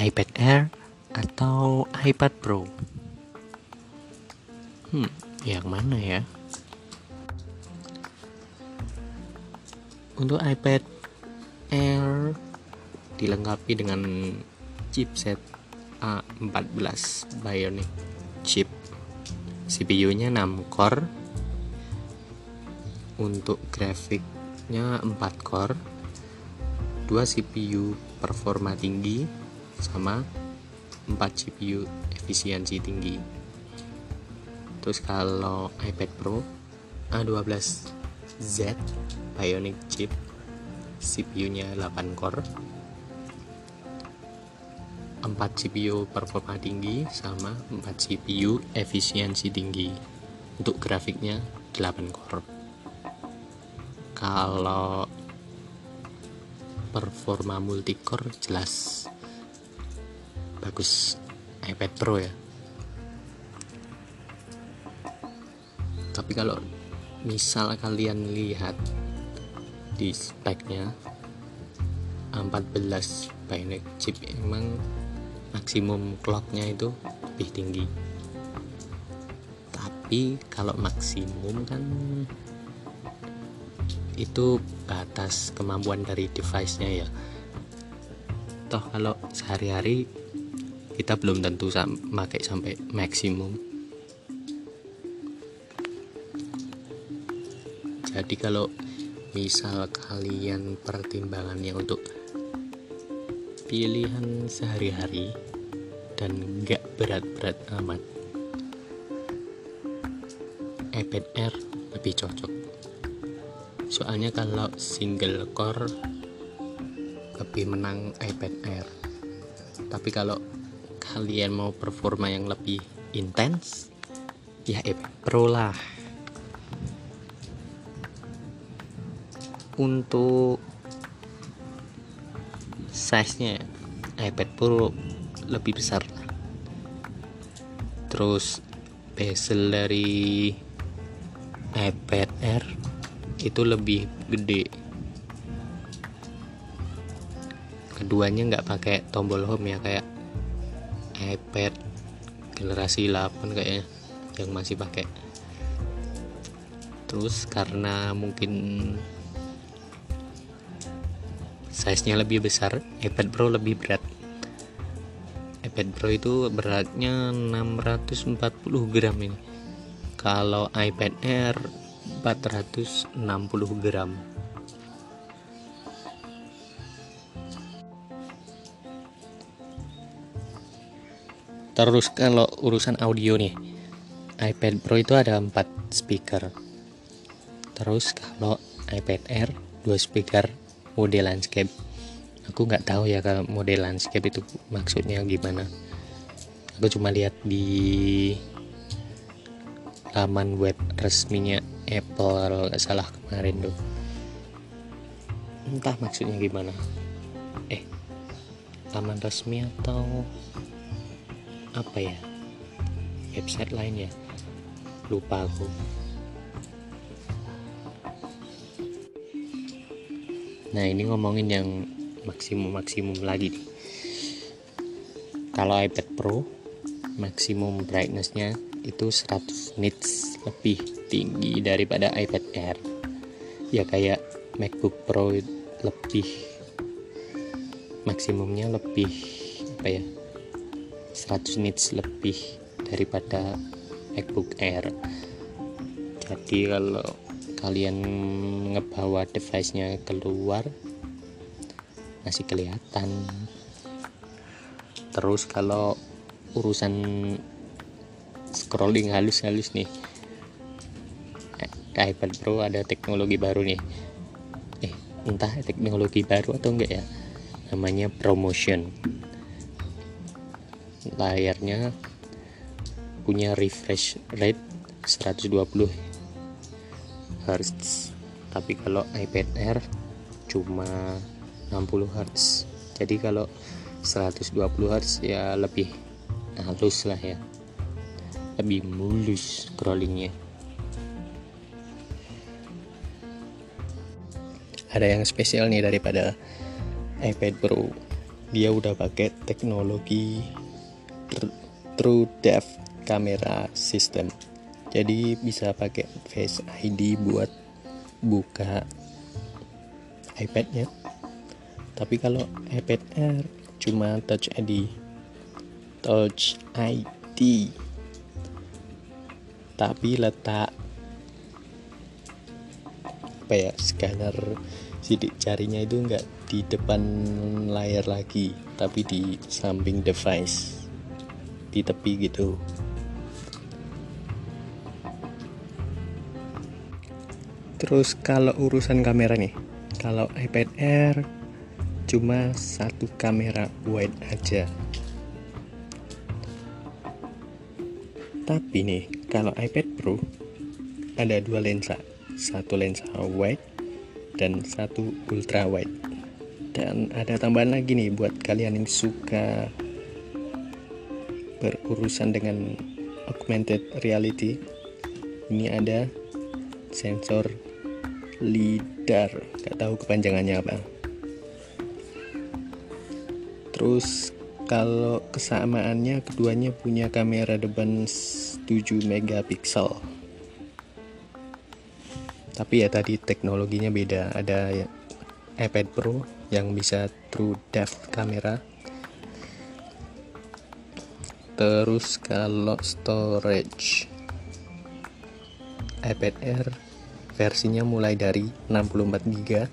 iPad Air atau iPad Pro? Hmm, yang mana ya? Untuk iPad Air dilengkapi dengan chipset A14 Bionic chip. CPU-nya 6 core. Untuk grafiknya 4 core. 2 CPU performa tinggi sama 4 CPU efisiensi tinggi. Terus kalau iPad Pro A12Z Bionic chip CPU-nya 8 core. 4 CPU performa tinggi sama 4 CPU efisiensi tinggi. Untuk grafiknya 8 core. Kalau performa multicore jelas bagus. iPad Pro ya. Tapi kalau misal kalian lihat di speknya A14 Bionic chip emang maksimum clocknya itu lebih tinggi. Tapi kalau maksimum kan itu batas kemampuan dari device-nya ya. Toh kalau sehari-hari kita belum tentu pakai sampai maksimum. Jadi kalau misal kalian pertimbangannya untuk pilihan sehari-hari dan gak berat-berat amat iPad Air lebih cocok. Soalnya kalau single core lebih menang iPad Air tapi kalau kalian mau performa yang lebih intens? Ya iPad Pro lah. Untuk size-nya iPad Pro lebih besar. Terus bezel dari iPad Air itu lebih gede. Keduanya nggak pakai tombol home ya kayak iPad generasi 8 kayaknya yang masih pakai. Terus karena mungkin size-nya lebih besar iPad Pro lebih berat. iPad Pro itu beratnya 640 gram ini. Kalau iPad Air 460 gram terus kalau urusan audio nih. iPad Pro itu ada 4 speaker. Terus kalau iPad Air 2 speaker mode landscape. Aku nggak tahu ya kalau mode landscape itu maksudnya gimana. Aku cuma lihat di laman web resminya Apple kalau nggak salah kemarin tuh. Entah maksudnya gimana. Eh laman resmi atau apa ya website lain ya lupa aku Nah ini ngomongin yang maksimum-maksimum lagi nih. Kalau iPad Pro maksimum brightnessnya itu 100 nits lebih tinggi daripada iPad Air. Ya kayak MacBook Pro lebih maksimumnya lebih apa ya 100 nits lebih daripada MacBook Air. Jadi kalau kalian ngebawa device-nya keluar masih kelihatan. Terus kalau urusan scrolling halus-halus nih iPad Pro ada teknologi baru nih. Eh entah teknologi baru atau enggak ya? Namanya promotion layarnya punya refresh rate 120 Hz tapi kalau iPad Air cuma 60 Hz jadi kalau 120 Hz ya lebih halus lah ya. Lebih mulus scrollingnya. Ada yang spesial nih daripada iPad Pro. Dia udah pakai teknologi True Depth Camera System. Jadi bisa pakai Face ID buat buka iPadnya. Tapi kalau iPad Air cuma Touch ID Touch ID tapi letak apa ya scanner sidik jarinya itu enggak di depan layar lagi tapi di samping device di tepi gitu. Terus kalau urusan kamera nih kalau iPad Air cuma satu kamera wide aja. Tapi nih kalau iPad Pro ada dua lensa satu lensa wide dan satu ultra wide. Dan ada tambahan lagi nih buat kalian yang suka berurusan dengan augmented reality. Ini ada sensor lidar. Gak tahu kepanjangannya apa. Terus kalau kesamaannya keduanya punya kamera depan 7 megapiksel. Tapi ya tadi teknologinya beda. Ada iPad Pro yang bisa true depth kamera terus kalau storage. iPad Air versinya mulai dari 64 GB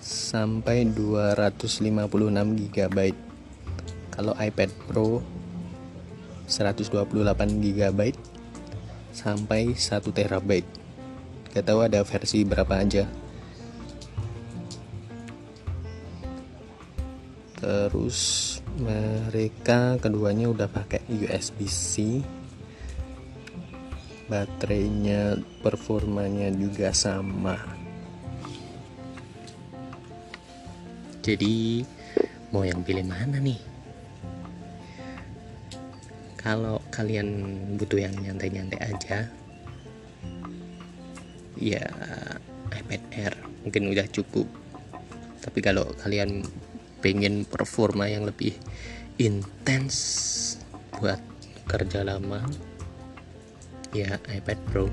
sampai 256 GB kalau iPad Pro 128 GB sampai 1 TB Gak tahu ada versi berapa aja. Terus mereka keduanya udah pakai USB-C. Baterainya performanya juga sama. Jadi mau yang pilih mana nih? Kalau kalian butuh yang nyantai-nyantai aja, ya iPad Air mungkin udah cukup tapi kalau kalian pengen performa yang lebih intens buat kerja lama. Ya iPad Pro